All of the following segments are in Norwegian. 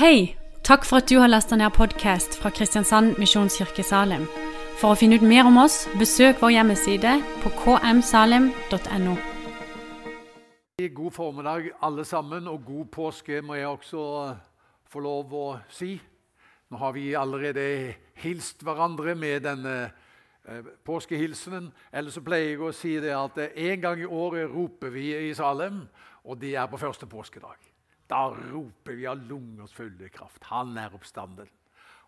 Hei! Takk for at du har lasta ned podkast fra Kristiansand Misjonskirke Salim. For å finne ut mer om oss, besøk vår hjemmeside på kmsalim.no. God formiddag, alle sammen, og god påske må jeg også få lov å si. Nå har vi allerede hilst hverandre med denne eh, påskehilsenen. Ellers så pleier jeg å si det at eh, en gang i året roper vi i Salem, og det er på første påskedag. Da roper vi av lungers fulle kraft. Han er oppstanden.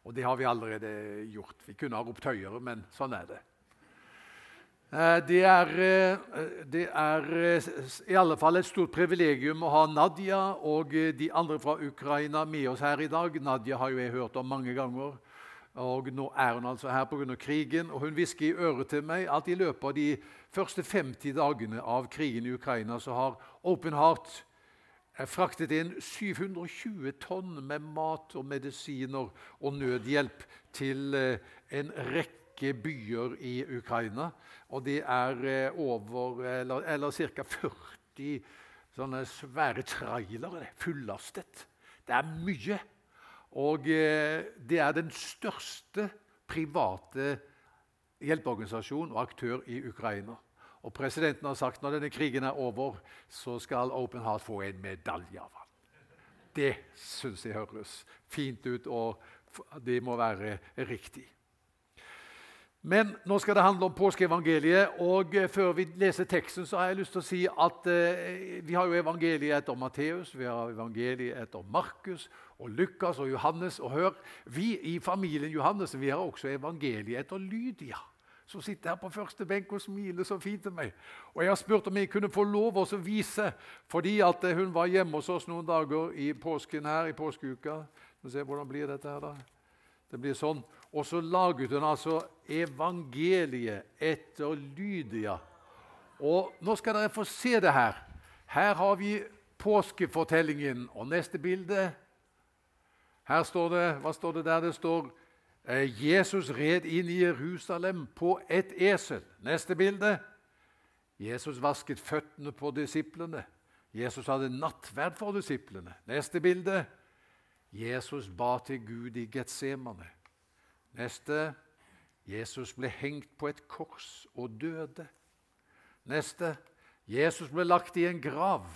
Og det har vi allerede gjort. Vi kunne ha ropt høyere, men sånn er det. Eh, det er, eh, det er, eh, i alle fall et stort privilegium å ha Nadia og de andre fra Ukraina med oss her i dag. Nadia har jo jeg hørt om mange ganger. og Nå er hun altså her pga. krigen. og Hun hvisker i øret til meg at i løpet av de første 50 dagene av krigen i Ukraina så har Open Heart er fraktet inn 720 tonn med mat og medisiner og nødhjelp til eh, en rekke byer i Ukraina. Og det er eh, over eller, eller ca. 40 sånne svære trailere fullastet. Det er mye. Og eh, det er den største private hjelpeorganisasjon og aktør i Ukraina. Og Presidenten har sagt når denne krigen er over, så skal Open Heart få en medalje av ham. Det syns jeg høres fint ut, og det må være riktig. Men nå skal det handle om påskeevangeliet. og eh, Før vi leser teksten, så har jeg lyst til å si at eh, vi har jo evangeliet etter Matteus, vi har evangeliet etter Markus og Lukas og Johannes. Og hør, vi i familien Johannes vi har også evangeliet etter Lydia som sitter her på første benk og smiler så fint til meg. Og Jeg har spurt om jeg kunne få lov å vise, fordi at eh, hun var hjemme hos oss noen dager i påsken her, i påskeuka. Se, hvordan blir dette her da? Det blir sånn. Og så laget hun altså evangeliet etter Lydia. Og nå skal dere få se det her. Her har vi påskefortellingen. Og neste bilde Her står det Hva står det der? Det står Jesus red inn i Jerusalem på et esel. Neste bilde. Jesus vasket føttene på disiplene. Jesus hadde nattverd for disiplene. Neste bilde. Jesus ba til Gud i Getsemane. Neste. Jesus ble hengt på et kors og døde. Neste. Jesus ble lagt i en grav.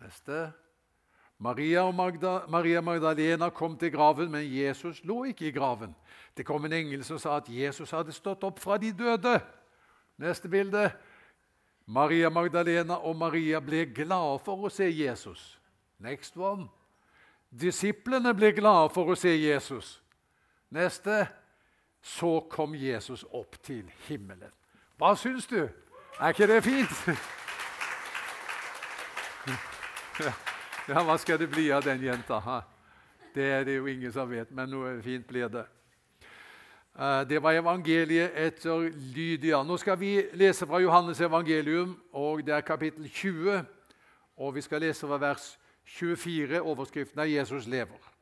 Neste. Maria Magda, Maria Magdalena kom til graven, men Jesus lå ikke i graven. Det kom en engel som sa at Jesus hadde stått opp fra de døde. Neste bilde. Maria Magdalena og Maria ble glade for å se Jesus. Next one. Disiplene ble glade for å se Jesus. Neste. Så kom Jesus opp til himmelen. Hva syns du? Er ikke det fint? Ja. Ja, Hva skal det bli av den jenta? Det er det jo ingen som vet, men noe fint blir det. Eh, det var evangeliet etter Lydia. Nå skal vi lese fra Johannes evangelium, og det er kapittel 20. Og vi skal lese fra vers 24. Overskriften er 'Jesus lever'.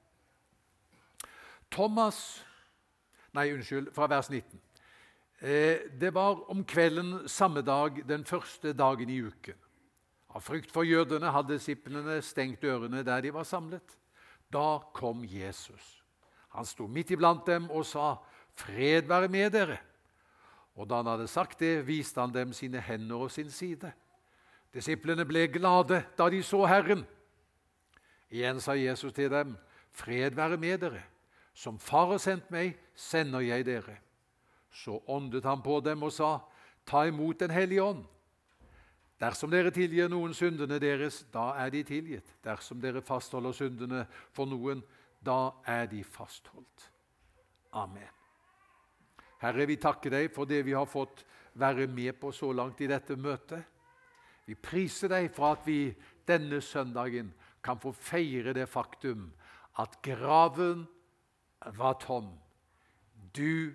Thomas Nei, unnskyld, fra vers 19. Eh, det var om kvelden samme dag, den første dagen i uken. Av frykt for jødene hadde disiplene stengt dørene der de var samlet. Da kom Jesus. Han sto midt iblant dem og sa, 'Fred være med dere.' Og da han hadde sagt det, viste han dem sine hender og sin side. Disiplene ble glade da de så Herren. Igjen sa Jesus til dem, 'Fred være med dere. Som Far har sendt meg, sender jeg dere.' Så åndet han på dem og sa, 'Ta imot Den hellige ånd.' Dersom dere tilgir noen syndene deres, da er de tilgitt. Dersom dere fastholder syndene for noen, da er de fastholdt. Amen. Herre, vi takker deg for det vi har fått være med på så langt i dette møtet. Vi priser deg for at vi denne søndagen kan få feire det faktum at graven var tom. Du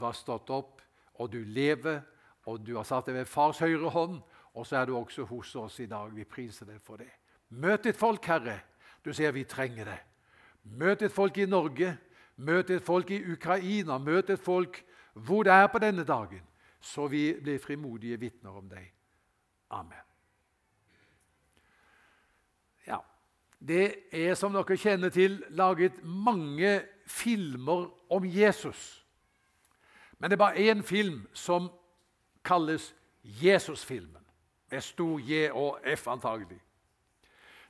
var stått opp, og du lever, og du har satt deg ved fars høyre hånd, og så er du også hos oss i dag. Vi priser deg for det. Møt et folk, Herre. Du ser vi trenger det. Møt et folk i Norge. Møt et folk i Ukraina. Møt et folk hvor det er på denne dagen, så vi blir frimodige vitner om deg. Amen. Ja, Det er, som dere kjenner til, laget mange filmer om Jesus. Men det er bare én film som kalles Jesusfilmen. Med stor J og F, antagelig.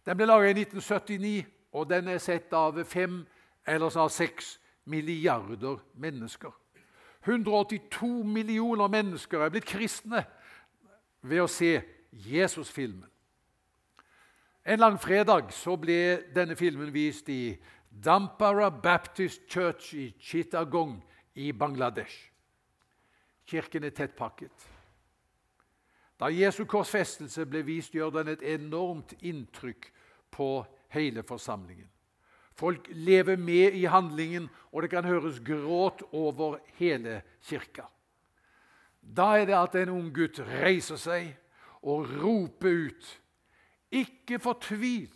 Den ble laget i 1979, og den er sett av fem eller så seks milliarder mennesker. 182 millioner mennesker er blitt kristne ved å se Jesusfilmen. En langfredag så ble denne filmen vist i Dampara Baptist Church i Chittagong i Bangladesh. Kirken er tettpakket. Da Jesu korsfestelse ble vist, gjør den et enormt inntrykk på hele forsamlingen. Folk lever med i handlingen, og det kan høres gråt over hele kirka. Da er det at en ung gutt reiser seg og roper ut ikke fortvil.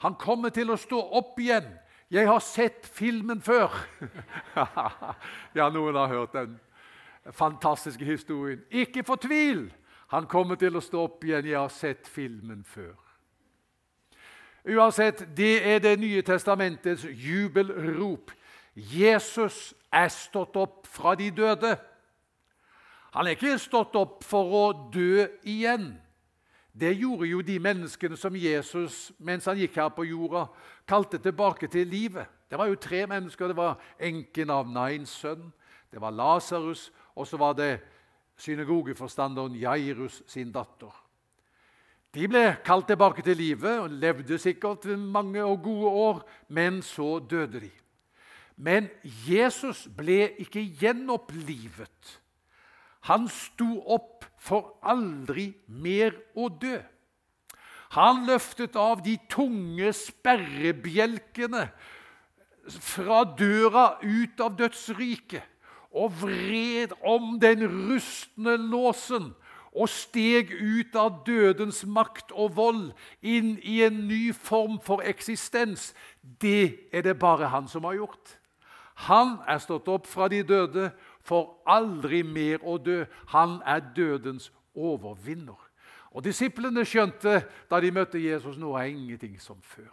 Han kommer til å stå opp igjen. Jeg har sett filmen før. ja, noen har hørt den fantastiske historien. Ikke fortvil! Han kommer til å stå opp igjen. Jeg har sett filmen før. Uansett, det er Det nye testamentets jubelrop. Jesus er stått opp fra de døde. Han er ikke stått opp for å dø igjen. Det gjorde jo de menneskene som Jesus mens han gikk her på jorda, kalte tilbake til livet. Det var jo tre mennesker. Det var enken av Nains sønn, det var Lasarus, og så var det synagogeforstanderen Jairus sin datter. De ble kalt tilbake til livet og levde sikkert mange og gode år, men så døde de. Men Jesus ble ikke gjenopplivet. Han sto opp for aldri mer å dø. Han løftet av de tunge sperrebjelkene fra døra ut av dødsriket og vred om den rustne låsen og steg ut av dødens makt og vold inn i en ny form for eksistens. Det er det bare han som har gjort. Han er stått opp fra de døde for aldri mer å dø. Han er dødens overvinner. Og Disiplene skjønte da de møtte Jesus nå er ingenting som før.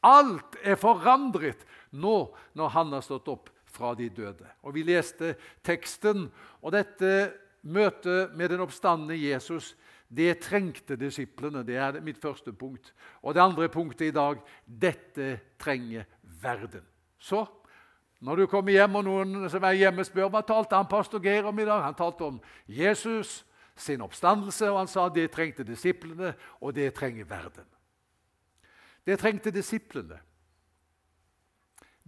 Alt er forandret nå når han har stått opp fra de døde. Og Vi leste teksten, og dette møtet med den oppstandende Jesus det trengte disiplene. Det er mitt første punkt. Og det andre punktet i dag dette trenger verden. Så når du kommer hjem, og noen som er hjemme spør hva talte han pastor Geir om i dag, han talte om Jesus sin oppstandelse, og han sa det trengte disiplene, og det trenger verden. Det trengte disiplene.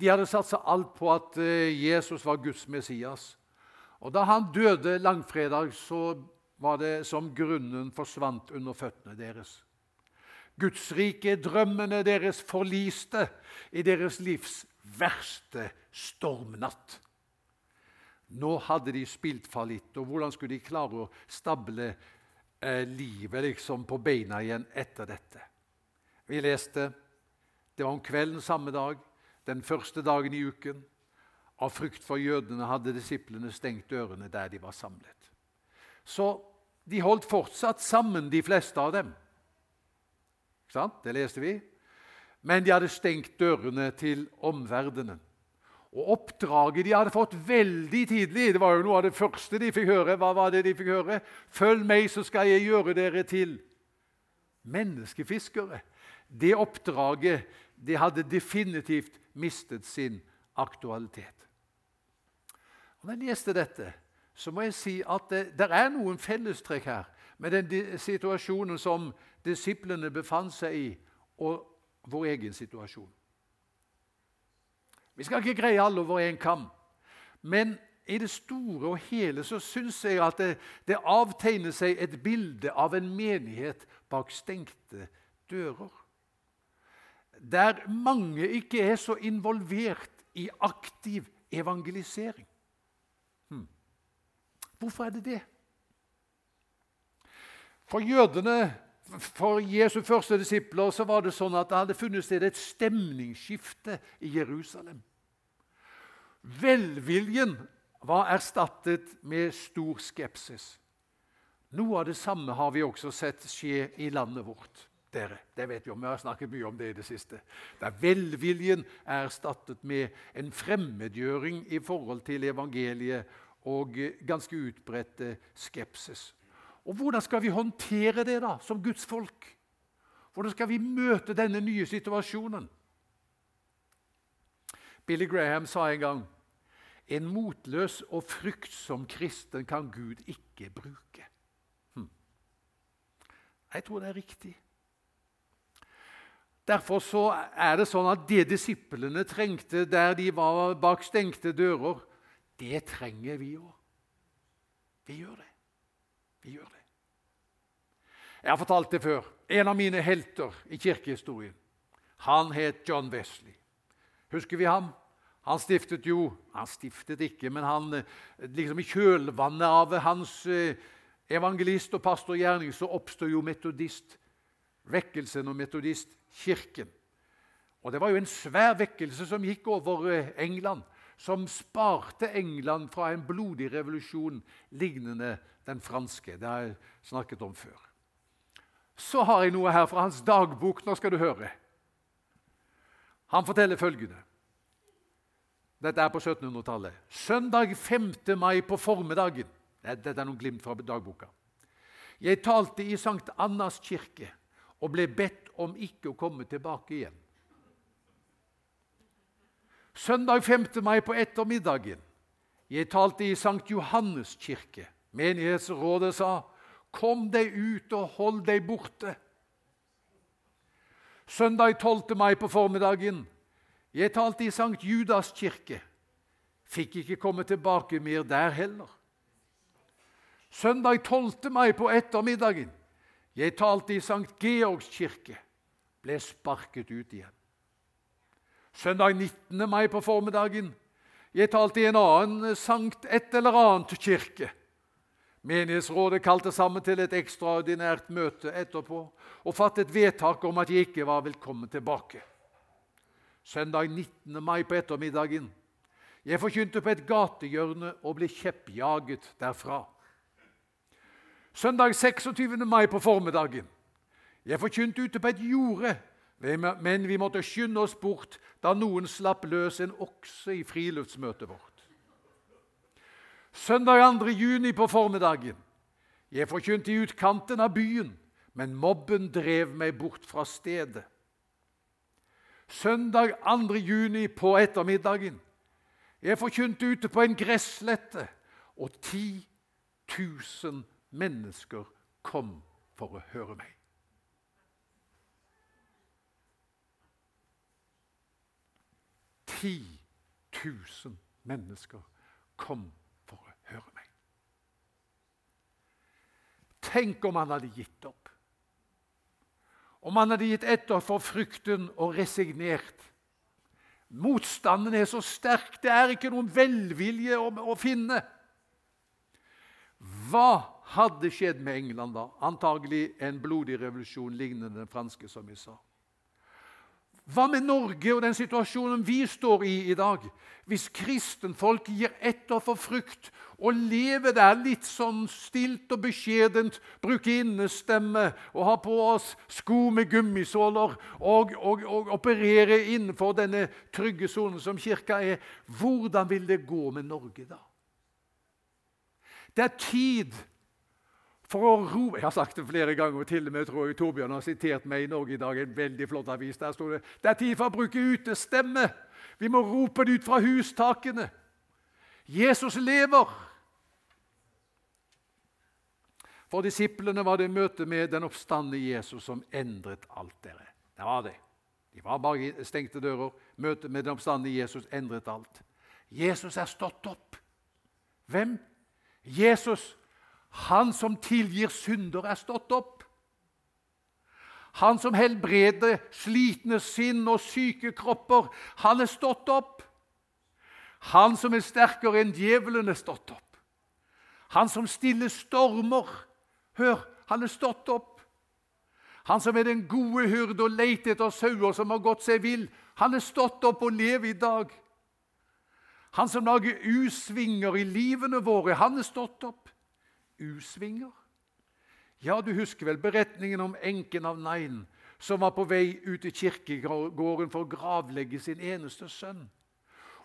De hadde satsa alt på at eh, Jesus var Guds Messias. Og Da han døde langfredag, så var det som grunnen forsvant under føttene deres. Guds rike, drømmene deres forliste i deres livs verste stormnatt. Nå hadde de spilt fallitt, og hvordan skulle de klare å stable eh, livet liksom på beina igjen etter dette? Vi leste det var om kvelden samme dag, den første dagen i uken. Av frykt for jødene hadde disiplene stengt dørene der de var samlet. Så de holdt fortsatt sammen, de fleste av dem. Det leste vi. Men de hadde stengt dørene til omverdenen. Og Oppdraget de hadde fått veldig tidlig Det var jo noe av det første de fikk høre. Hva var det de fikk høre? 'Følg meg, så skal jeg gjøre dere til menneskefiskere'. Det oppdraget det hadde definitivt mistet sin aktualitet. Og Når jeg leste dette, så må jeg si at det, det er noen fellestrekk her med den situasjonen som disiplene befant seg i, og vår egen situasjon. Vi skal ikke greie alle over én kam, men i det store og hele så syns jeg at det, det avtegner seg et bilde av en menighet bak stengte dører. Der mange ikke er så involvert i aktiv evangelisering. Hmm. Hvorfor er det det? For jødene for Jesu første disipler så var det sånn at det hadde funnet sted et stemningsskifte i Jerusalem. Velviljen var erstattet med stor skepsis. Noe av det samme har vi også sett skje i landet vårt. Dere. Det vet vi om. Vi har snakket mye om det i det siste. Der velviljen er erstattet med en fremmedgjøring i forhold til evangeliet og ganske utbredt skepsis. Og Hvordan skal vi håndtere det da, som Guds folk? Hvordan skal vi møte denne nye situasjonen? Billy Graham sa en gang en motløs og fryktsom kristen kan Gud ikke bruke. Hm. Jeg tror det er riktig. Derfor er det sånn at det disiplene trengte der de var bak stengte dører, det trenger vi òg. Vi gjør det. Vi gjør det. Jeg har fortalt det før. En av mine helter i kirkehistorien han het John Wesley. Husker vi ham? Han stiftet jo Han stiftet ikke, men han, eh, liksom i kjølvannet av hans eh, evangelist- og pastorgjerning så oppstår jo metodist vekkelsen og metodistkirken. Og Det var jo en svær vekkelse som gikk over eh, England, som sparte England fra en blodig revolusjon lignende den franske. Det har jeg snakket om før. Så har jeg noe her fra hans dagbok. Nå skal du høre. Han forteller følgende. Dette er på 1700-tallet. Søndag 5. mai på formiddagen. Dette er noen glimt fra dagboka. Jeg talte i Sankt Annas kirke og ble bedt om ikke å komme tilbake igjen. Søndag 5. mai på ettermiddagen. Jeg talte i Sankt Johannes kirke. Menighetsrådet sa, 'Kom deg ut og hold deg borte'. Søndag 12. mai på formiddagen. Jeg talte i Sankt Judas kirke. Fikk ikke komme tilbake mer der heller. Søndag 12. mai på ettermiddagen. Jeg talte i Sankt Georgs kirke. Ble sparket ut igjen. Søndag 19. mai på formiddagen. Jeg talte i en annen Sankt et eller annet kirke. Menighetsrådet kalte sammen til et ekstraordinært møte etterpå og fattet vedtak om at jeg ikke var velkommen tilbake søndag 19. mai på ettermiddagen. Jeg forkynte på et gatehjørne og ble kjeppjaget derfra. Søndag 26. mai på formiddagen. Jeg forkynte ute på et jorde, men vi måtte skynde oss bort da noen slapp løs en okse i friluftsmøtet vårt. Søndag 2. juni på formiddagen. Jeg forkynte i utkanten av byen, men mobben drev meg bort fra stedet. Søndag 2. juni på ettermiddagen. Jeg forkynte ute på en gresslette, og 10 000 mennesker kom for å høre meg. Ti tusen mennesker kom for å høre meg. Tenk om han hadde gitt opp om han hadde gitt etter for frykten og resignert. Motstanden er så sterk, det er ikke noen velvilje å, å finne. Hva hadde skjedd med England da? Antagelig en blodig revolusjon lignende den franske, som vi sa. Hva med Norge og den situasjonen vi står i i dag? Hvis kristenfolk gir etter for frukt og lever der litt sånn stilt og beskjedent, bruker innestemme og har på oss sko med gummisåler og, og, og opererer innenfor denne trygge sonen som kirka er, hvordan vil det gå med Norge da? Det er tid for å roe Jeg har sagt det flere ganger, og til og med tror jeg Torbjørn har sitert meg i Norge i dag. en veldig flott avis. Der står det det er tid for å bruke utestemme. Vi må rope det ut fra hustakene. Jesus lever. For disiplene var det møtet med den oppstande Jesus som endret alt. dere. Det var det. De var bare stengte dører. Møtet med den oppstande Jesus endret alt. Jesus er stått opp. Hvem? Jesus han som tilgir synder, er stått opp. Han som helbreder slitne sinn og syke kropper, han er stått opp. Han som er sterkere enn djevelen, er stått opp. Han som stiller stormer, hør, han er stått opp. Han som er den gode hyrde og leter etter sauer som har gått seg vill, han er stått opp og lever i dag. Han som lager U-svinger i livene våre, han er stått opp u-svinger. Ja, du husker vel beretningen om enken av Nain som var på vei ut i kirkegården for å gravlegge sin eneste sønn.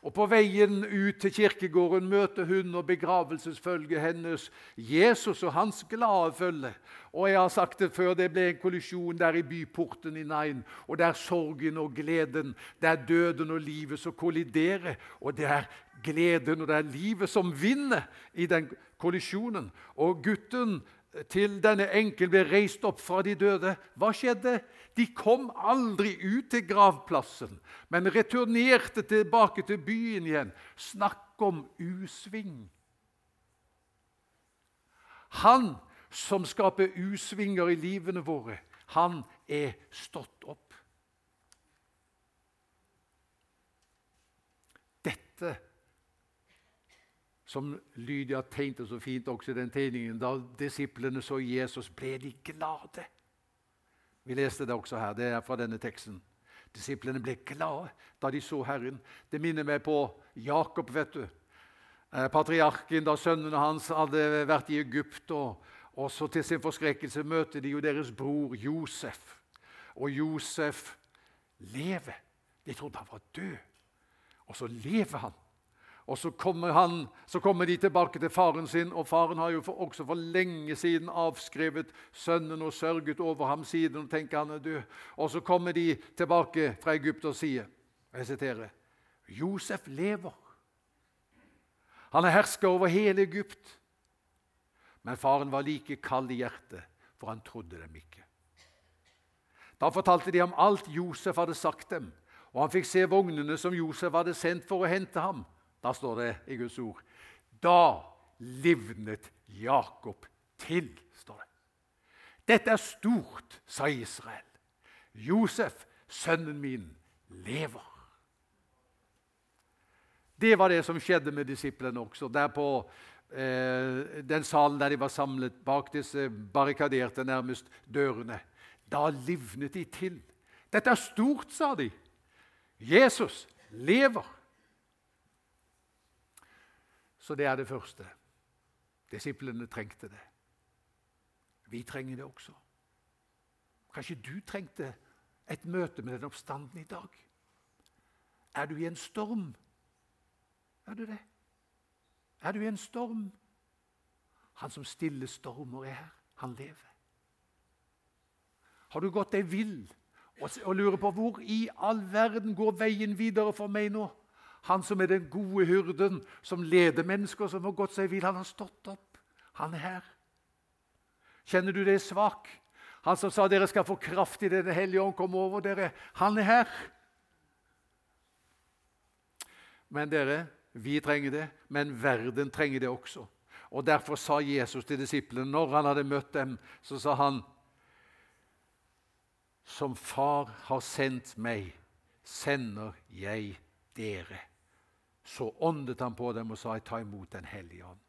Og På veien ut til kirkegården møter hun og begravelsesfølget hennes Jesus og hans glade følge. Og jeg har sagt det før, det ble en kollisjon der i byporten i Nain. Og det er sorgen og gleden, det er døden og livet som kolliderer. Og det er gleden og det er livet som vinner i den kollisjonen. Og gutten til denne enkel ble reist opp fra de døde. Hva skjedde? De kom aldri ut til gravplassen, men returnerte tilbake til byen igjen. Snakk om usving! Han som skaper usvinger i livene våre, han er stått opp. Dette som Lydia tegnte så fint også i den tegningen, da disiplene så Jesus, ble de glade. Vi leste det også her. Det er fra denne teksten. Disiplene ble glade da de så Herren. Det minner meg på Jakob, vet du. Eh, patriarken, da sønnene hans hadde vært i Egypt. og, også Til sin forskrekkelse møter de jo deres bror Josef. Og Josef lever. De trodde han var død. Og så lever han. Og så kommer, han, så kommer, de tilbake til faren sin, og faren har jo for, også for lenge siden avskrevet sønnen og sørget over ham siden. og tenker han er død. Og så kommer de tilbake fra Egypt og sier, jeg siterer, Josef lever. Han er hersker over hele Egypt. Men faren var like kald i hjertet, for han trodde dem ikke. Da fortalte de ham alt Josef hadde sagt dem, og han fikk se vognene som Josef hadde sendt for å hente ham. Da står det i Guds ord Da livnet Jakob til, står det. Dette er stort, sa Israel. Josef, sønnen min, lever. Det var det som skjedde med disiplene også. Der på eh, den salen der de var samlet bak disse barrikaderte nærmest dørene. Da livnet de til. Dette er stort, sa de. Jesus lever. Så det er det første. Disiplene trengte det. Vi trenger det også. Kanskje du trengte et møte med den oppstanden i dag? Er du i en storm? Er du det? Er du i en storm? Han som stiller stormer, er her. Han lever. Har du gått deg vill og lurer på hvor i all verden går veien videre for meg nå? Han som er den gode hyrden, som leder mennesker som har gått seg vill. Han har stått opp. Han er her. Kjenner du deg svak? Han som sa dere skal få kraft i Den hellige ånd kom over dere. Han er her. Men dere, vi trenger det, men verden trenger det også. Og Derfor sa Jesus til disiplene, når han hadde møtt dem, så sa han Som Far har sendt meg, sender jeg dere. Så åndet han på dem og sa, 'Ta imot Den hellige ånd'.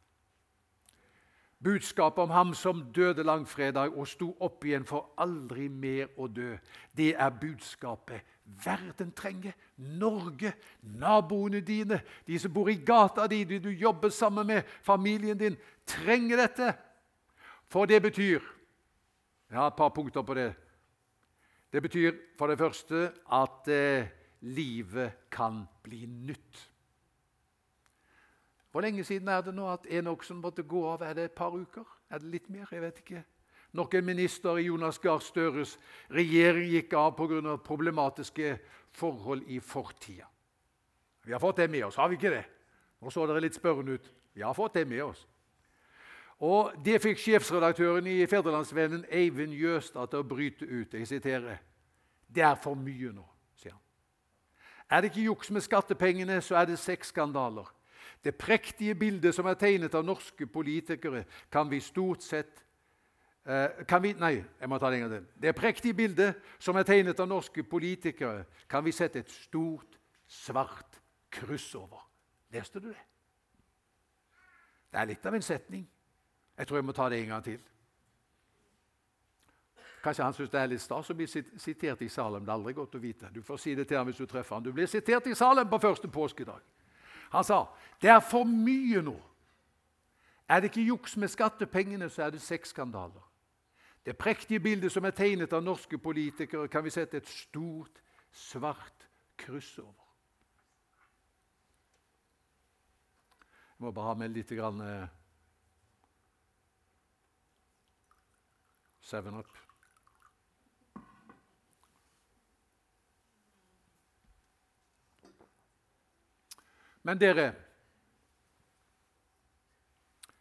Budskapet om ham som døde langfredag og sto opp igjen for aldri mer å dø, det er budskapet verden trenger. Norge, naboene dine, de som bor i gata di, de du jobber sammen med, familien din, trenger dette. For det betyr Jeg har et par punkter på det. Det betyr for det første at eh, livet kan bli nytt. Hvor lenge siden er det nå at Enoksen måtte gå av? Er det et par uker? Er det litt mer? Jeg vet ikke. Nok en minister i Jonas Gahr Støres regjering gikk av pga. problematiske forhold i fortida. Vi har fått det med oss, har vi ikke det? Nå så dere litt spørrende ut. Vi har fått det med oss. Og Det fikk sjefsredaktøren i Federlandsvennen Eivind Jøstad til å bryte ut. Jeg siterer. Det er for mye nå. Er det ikke juks med skattepengene, så er det seks skandaler. Det prektige bildet som er tegnet av norske politikere, kan vi stort sett eh, kan vi, Nei, jeg må ta det en gang til. Det prektige bildet som er tegnet av norske politikere, kan vi sette et stort, svart kryss over. Leste du det? Det er litt av en setning. Jeg tror jeg må ta det en gang til. Kanskje han syns det er litt stas å bli sitert i Salem. Det er aldri godt å vite. Du får si det til ham hvis du treffer ham. Du blir sitert i Salem på første påskedag. Han sa det er for mye nå. Er det ikke juks med skattepengene, så er det seks skandaler. Det prektige bildet som er tegnet av norske politikere, kan vi sette et stort, svart kryss over. Jeg må bare ha med litt grann, eh, Seven Up. Men dere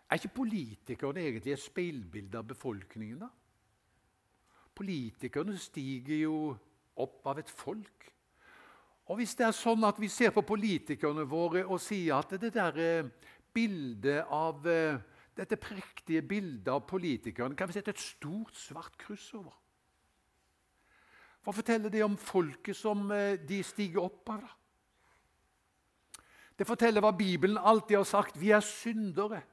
Er ikke politikerne egentlig et speilbilde av befolkningen? da? Politikerne stiger jo opp av et folk. Og Hvis det er sånn at vi ser på politikerne våre og sier at det der eh, bildet av eh, dette prektige bildet av politikerne kan vi sette et stort, svart kryss over. Hva forteller det om folket som eh, de stiger opp av? da? Det forteller hva Bibelen alltid har sagt. Vi er syndere.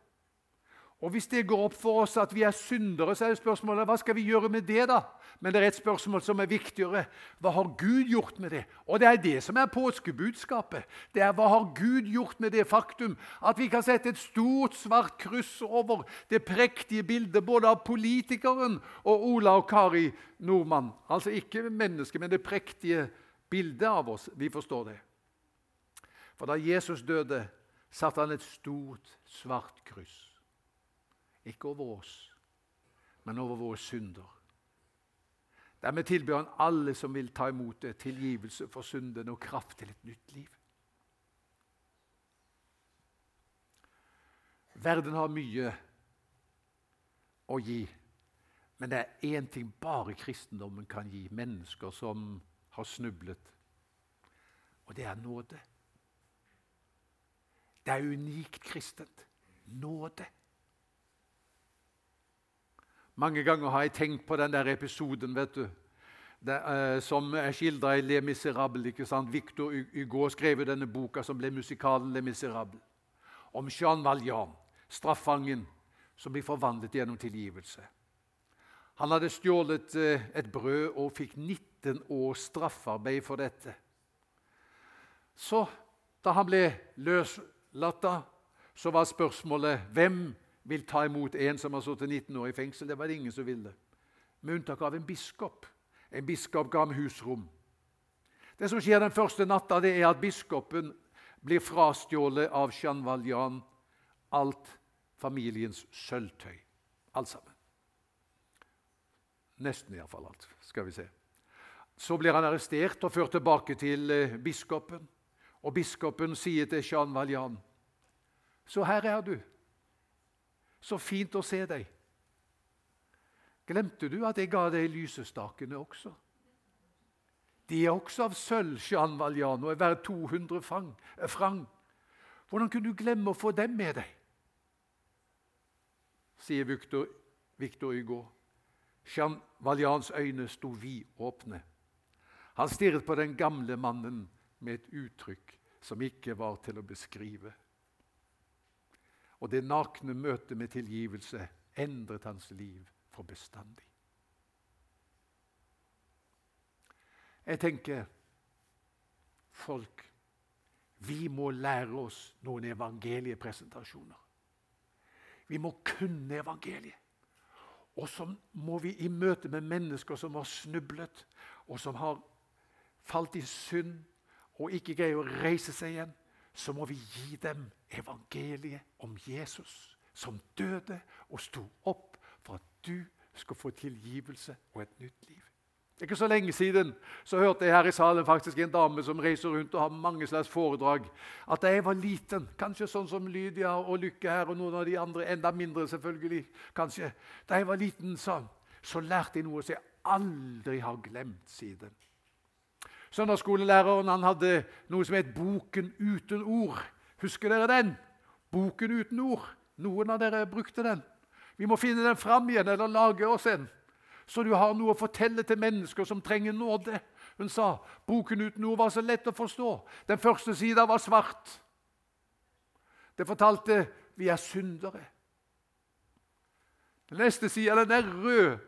Og Hvis det går opp for oss at vi er syndere, så er det spørsmålet hva skal vi gjøre med det. da? Men det er et spørsmål som er viktigere. Hva har Gud gjort med det? Og det er det som er påskebudskapet. Det er hva har Gud gjort med det faktum at vi kan sette et stort, svart kryss over det prektige bildet både av politikeren og Ola og Kari Nordmann. Altså ikke mennesket, men det prektige bildet av oss. Vi forstår det. For da Jesus døde, satte han et stort, svart kryss. Ikke over oss, men over våre synder. Dermed tilbyr han alle som vil ta imot det, tilgivelse for synden og kraft til et nytt liv. Verden har mye å gi, men det er én ting bare kristendommen kan gi mennesker som har snublet, og det er nåde. Det er unikt kristent. Nåde. Mange ganger har jeg tenkt på den der episoden vet du, det, uh, som er skildra i Le Miserable. ikke sant? Victor Hugo skrev denne boka som ble musikalen Le Miserable. Om Jean Valjean, straffangen som blir forvandlet gjennom tilgivelse. Han hadde stjålet uh, et brød og fikk 19 års straffarbeid for dette. Så, da han ble løslatt, så var spørsmålet hvem vil ta imot en som har sittet 19 år i fengsel. Det var det ingen som ville. Med unntak av en biskop. En biskop ga ham husrom. Det som skjer den første natta, det er at biskopen blir frastjålet av Jean Valjean alt familiens sølvtøy. Alt sammen. Nesten iallfall alt, skal vi se. Så blir han arrestert og ført tilbake til eh, biskopen. Og biskopen sier til Jean Valjean, 'Så her er du.' Så fint å se deg. Glemte du at jeg ga deg lysestakene også? De er også av sølv, Jean Valjean, og er verdt 200 eh, franc. Hvordan kunne du glemme å få dem med deg? sier Victor, Victor Hugo. Jean Valians øyne sto vidåpne. Han stirret på den gamle mannen med et uttrykk som ikke var til å beskrive. Og det nakne møtet med tilgivelse endret hans liv for bestandig. Jeg tenker folk Vi må lære oss noen evangeliepresentasjoner. Vi må kunne evangeliet. Og så må vi i møte med mennesker som har snublet, og som har falt i synd og ikke greier å reise seg igjen, så må vi gi dem evangeliet om Jesus, som døde og sto opp for at du skal få tilgivelse og et nytt liv. Ikke så lenge siden så hørte jeg her i salen faktisk en dame som reiser rundt og har mange slags foredrag. At da jeg var liten, kanskje sånn som Lydia og Lykke her og noen av de andre, enda mindre selvfølgelig, kanskje. Da jeg var liten, sa så lærte jeg noe som jeg aldri har glemt siden. Søndagsskolelæreren han hadde noe som het Boken uten ord. Husker dere den? Boken uten ord. Noen av dere brukte den. Vi må finne den fram igjen, eller lage oss en. Så du har noe å fortelle til mennesker som trenger nåde. Hun sa boken uten ord var så lett å forstå. Den første sida var svart. Det fortalte vi er syndere. Den neste sida er rød.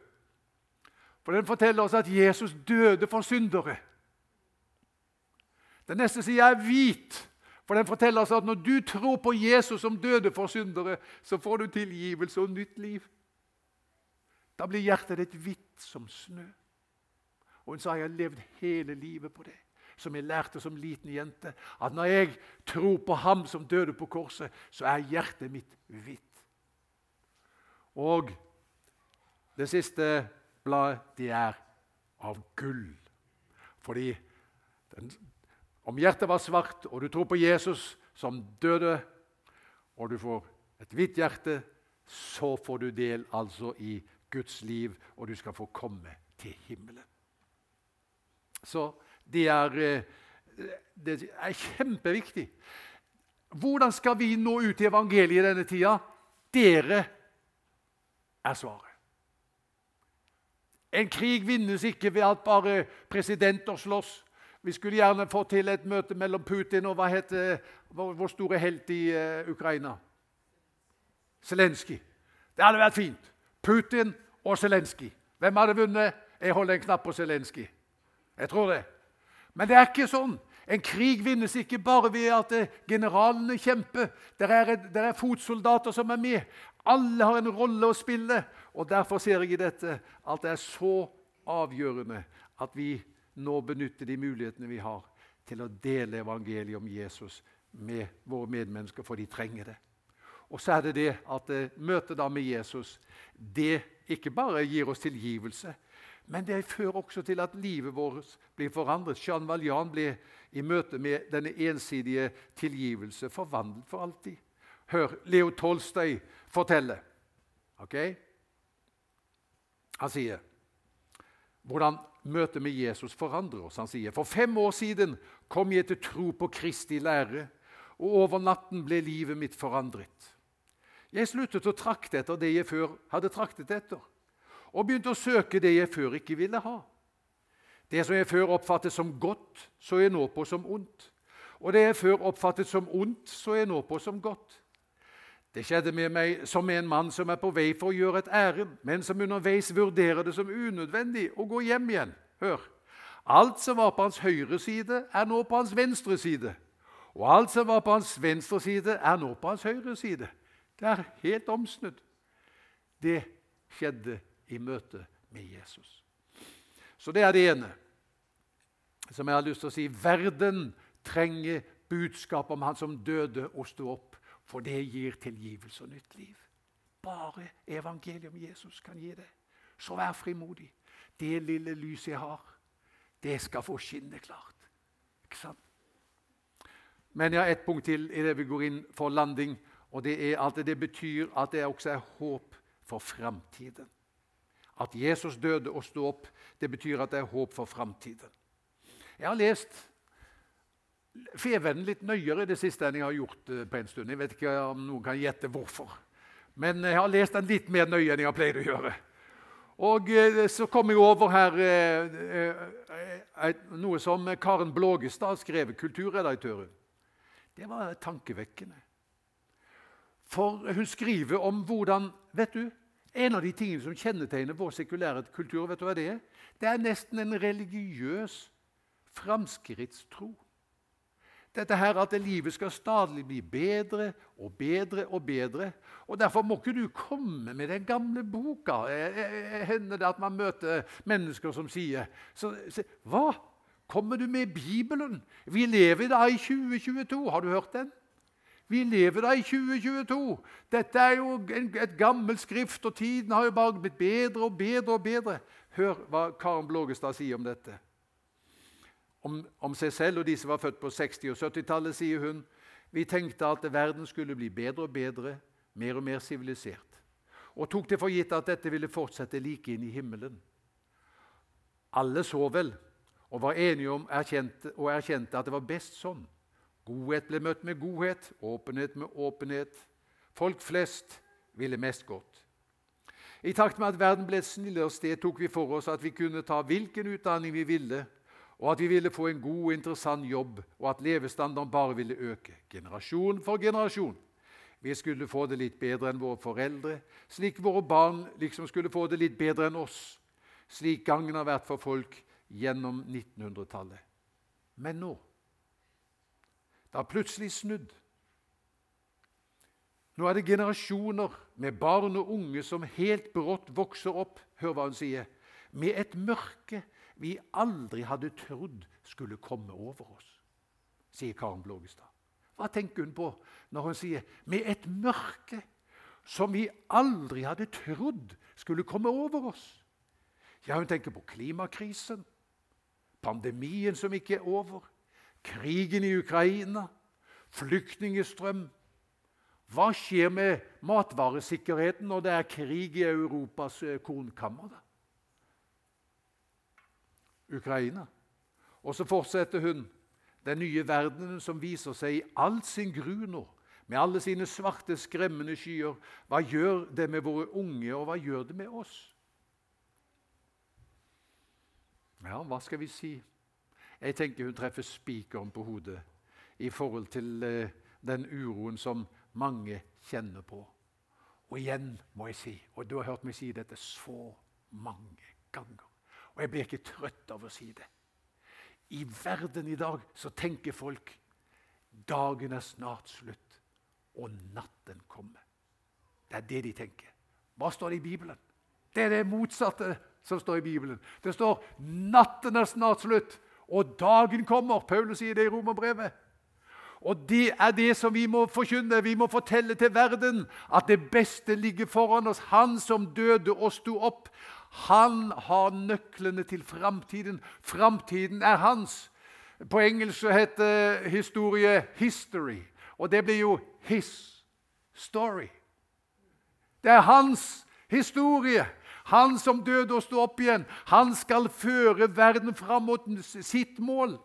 For Den forteller oss at Jesus døde for syndere. Den neste sida er hvit, for den forteller oss at når du tror på Jesus som døde for syndere, så får du tilgivelse og nytt liv. Da blir hjertet ditt hvitt som snø. Og hun sa jeg har levd hele livet på det. Som jeg lærte som liten jente. At når jeg tror på ham som døde på korset, så er hjertet mitt hvitt. Og det siste bladet, det er av gull. Fordi den, om hjertet var svart, og du tror på Jesus som døde, og du får et hvitt hjerte, så får du del altså i Guds liv, og du skal få komme til himmelen. Så det er, eh, det er kjempeviktig. Hvordan skal vi nå ut i evangeliet i denne tida? Dere er svaret. En krig vinnes ikke ved at bare presidenter slåss. Vi skulle gjerne få til et møte mellom Putin og hva heter vår store helt i uh, Ukraina. Zelenskyj. Det hadde vært fint. Putin og Zelenskyj. Hvem hadde vunnet? Jeg holder en knapp på Zelenskyj. Jeg tror det. Men det er ikke sånn. En krig vinnes ikke bare ved at eh, generalene kjemper. Det er, der er fotsoldater som er med. Alle har en rolle å spille. og Derfor ser jeg i dette at det er så avgjørende at vi nå benytter de mulighetene vi har til å dele evangeliet om Jesus med våre medmennesker, for de trenger det. Og så er det det at eh, møtet da med Jesus det ikke bare gir oss tilgivelse, men det fører også til at livet vårt blir forandret. Jean Valjean ble i møte med denne ensidige tilgivelse forvandlet for alltid. Hør Leo Tolstøy fortelle. Okay? Han sier hvordan møtet med Jesus forandrer oss. Han sier for fem år siden kom jeg til tro på Kristi lære, og over natten ble livet mitt forandret. Jeg sluttet å trakte etter det jeg før hadde traktet etter, og begynte å søke det jeg før ikke ville ha. Det som jeg før oppfattet som godt, så jeg nå på som ondt. Og det jeg før oppfattet som ondt, så jeg nå på som godt. Det skjedde med meg som en mann som er på vei for å gjøre et ærend, men som underveis vurderer det som unødvendig å gå hjem igjen. Hør! Alt som var på hans høyre side, er nå på hans venstre side. Og alt som var på hans venstre side, er nå på hans høyre side. Det er helt omsnudd. Det skjedde i møte med Jesus. Så det er det ene som jeg har lyst til å si. Verden trenger budskap om han som døde og sto opp. For det gir tilgivelse og nytt liv. Bare evangeliet om Jesus kan gi det. Så vær frimodig. Det lille lyset jeg har, det skal få skinne klart. Ikke sant? Men jeg har ett punkt til i det vi går inn for landing. Og det er at det betyr at det også er håp for framtiden. At Jesus døde og sto opp, det betyr at det er håp for framtiden. Jeg har lest Fevennen litt nøyere i det siste enn jeg har gjort eh, på en stund. Jeg vet ikke om noen kan gjette hvorfor. Men jeg har lest den litt mer nøye enn jeg har pleid å gjøre. Og eh, så kom jeg over her eh, noe som Karen Blågestad skrev, kulturredaktøren. Det var tankevekkende. For hun skriver om hvordan vet du, En av de tingene som kjennetegner vår sekulære kultur, vet du hva det er? Det er nesten en religiøs framskrittstro. Dette her At livet skal stadig bli bedre og bedre og bedre. og Derfor må ikke du komme med den gamle boka. Eh, eh, eh, hender det at man møter mennesker som sier så, så, Hva? Kommer du med Bibelen? Vi lever da i 2022. Har du hørt den? Vi lever da i 2022. Dette er jo et gammelt skrift, og tiden har jo bare blitt bedre og bedre. og bedre. Hør hva Karen Blågestad sier om dette om, om, seg selv og de som var født på 60- og 70-tallet, sier hun. Vi tenkte at verden skulle bli bedre og bedre, mer og mer sivilisert. Og tok det for gitt at dette ville fortsette like inn i himmelen. Alle så vel og var enige om erkjente, og erkjente at det var best sånn. Godhet ble møtt med godhet, åpenhet med åpenhet. Folk flest ville mest godt. I takt med at verden ble et snillere sted, tok vi for oss at vi kunne ta hvilken utdanning vi ville, og at vi ville få en god og interessant jobb, og at levestandarden bare ville øke, generasjon for generasjon. Vi skulle få det litt bedre enn våre foreldre, slik våre barn liksom skulle få det litt bedre enn oss. Slik gangen har vært for folk gjennom 1900-tallet. Men nå Det har plutselig snudd. Nå er det generasjoner med barn og unge som helt brått vokser opp, hør hva hun sier, med et mørke vi aldri hadde trodd skulle komme over oss, sier Karen Blågestad. Hva tenker hun på når hun sier 'med et mørke' som vi aldri hadde trodd skulle komme over oss? Ja, Hun tenker på klimakrisen, pandemien som ikke er over, krigen i Ukraina, flyktningestrøm, hva skjer med matvaresikkerheten når det er krig i Europas eh, kornkammer? da? Ukraina. Og så fortsetter hun den nye verdenen som viser seg i all sin gru nå, med alle sine svarte, skremmende skyer. Hva gjør det med våre unge, og hva gjør det med oss? Ja, hva skal vi si? Jeg tenker hun treffer spikeren på hodet i forhold til eh, den uroen som mange kjenner på. Og igjen må jeg si, og du har hørt meg si dette så mange ganger, og jeg blir ikke trøtt av å si det I verden i dag så tenker folk dagen er snart slutt, og natten kommer. Det er det de tenker. Hva står det i Bibelen? Det er det motsatte som står i Bibelen. Det står 'natten er snart slutt', og dagen kommer. Paulus sier det i Romerbrevet. Og det er det som vi må forkynne. Vi må fortelle til verden at det beste ligger foran oss. Han som døde og sto opp, han har nøklene til framtiden. Framtiden er hans. På engelsk så heter historie 'history', og det blir jo 'his story'. Det er hans historie. Han som døde og sto opp igjen. Han skal føre verden fram mot sitt mål.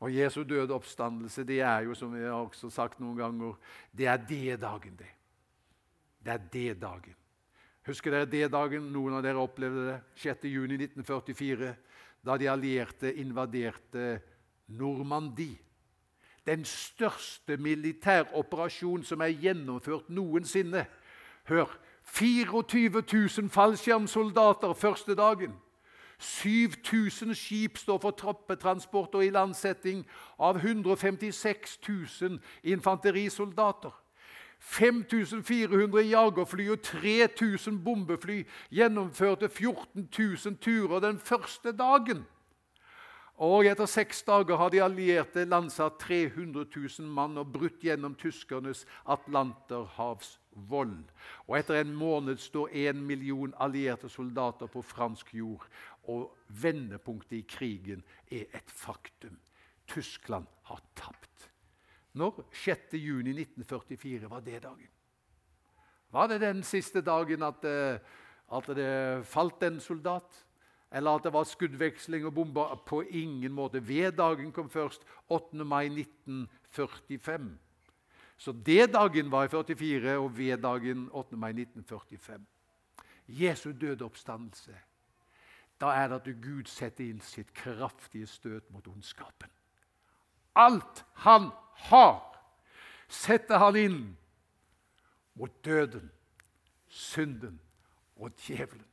Og Jesu døde oppstandelse det er jo, som jeg har også sagt noen ganger, det er det dagen, det. Det er det dagen. Husker dere det dagen? Noen av dere opplevde det. 6.6.1944, da de allierte invaderte Normandie. Den største militæroperasjon som er gjennomført noensinne. Hør! 24 000 fallskjermsoldater første dagen. 7000 skip står for troppetransport og ilandsetting av 156 000 infanterisoldater. 5400 jagerfly og 3000 bombefly gjennomførte 14 000 turer den første dagen. Og Etter seks dager har de allierte landsatt 300 000 mann og brutt gjennom tyskernes atlanterhavsvold. Og Etter en måned står en million allierte soldater på fransk jord og vendepunktet i krigen er et faktum. Tyskland har tapt. Når 6.6.1944 var det dagen? Var det den siste dagen at, eh, at det falt en soldat? Eller at det var skuddveksling og bomber? På ingen måte. V-dagen kom først 8. mai 1945. Så D-dagen var i 44, og V-dagen 8. mai 1945. Jesu døde oppstandelse da er det at Gud setter inn sitt kraftige støt mot ondskapen. Alt han har, setter han inn mot døden, synden og djevelen.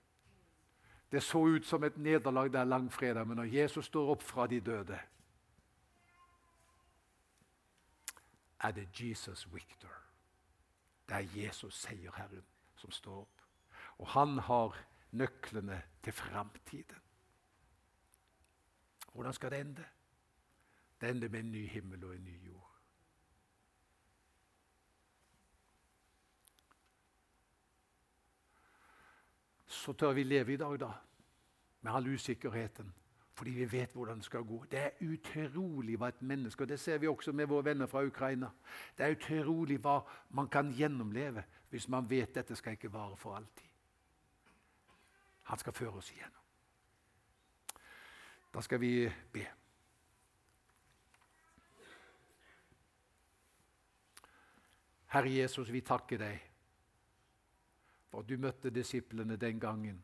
Det så ut som et nederlag der langfredag, men når Jesus står opp fra de døde, er det Jesus Victor. Det er Jesus seierherren som står opp. Og han har nøklene til framtiden. Hvordan skal det ende? Det ender med en ny himmel og en ny jord. Så tør vi leve i dag, da, med all usikkerheten, fordi vi vet hvordan det skal gå. Det er utrolig hva et menneske og Det ser vi også med våre venner fra Ukraina. Det er utrolig hva man kan gjennomleve hvis man vet dette skal ikke vare for alltid. Han skal føre oss igjennom. Da skal vi be. Herre Jesus, vi takker deg for at du møtte disiplene den gangen.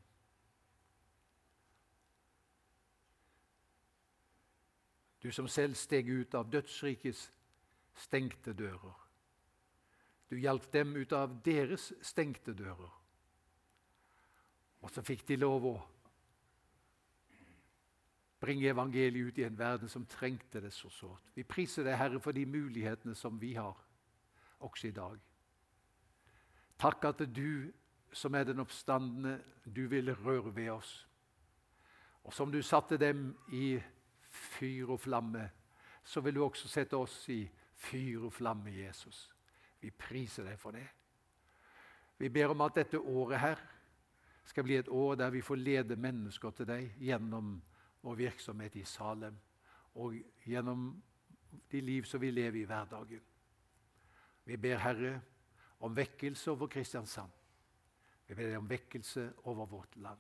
Du som selv steg ut av dødsrikets stengte dører. Du hjalp dem ut av deres stengte dører. Og så fikk de lov å bringe evangeliet ut i en verden som trengte det så sårt. Vi priser deg, Herre, for de mulighetene som vi har. Også i dag. Takk at du som er den oppstandende, du ville røre ved oss. Og som du satte dem i fyr og flamme, så vil du også sette oss i fyr og flamme, Jesus. Vi priser deg for det. Vi ber om at dette året her skal bli et år der vi får lede mennesker til deg gjennom vår virksomhet i Salem og gjennom de liv som vi lever i hverdagen. Vi ber Herre om vekkelse over Kristiansand. Vi ber om vekkelse over vårt land.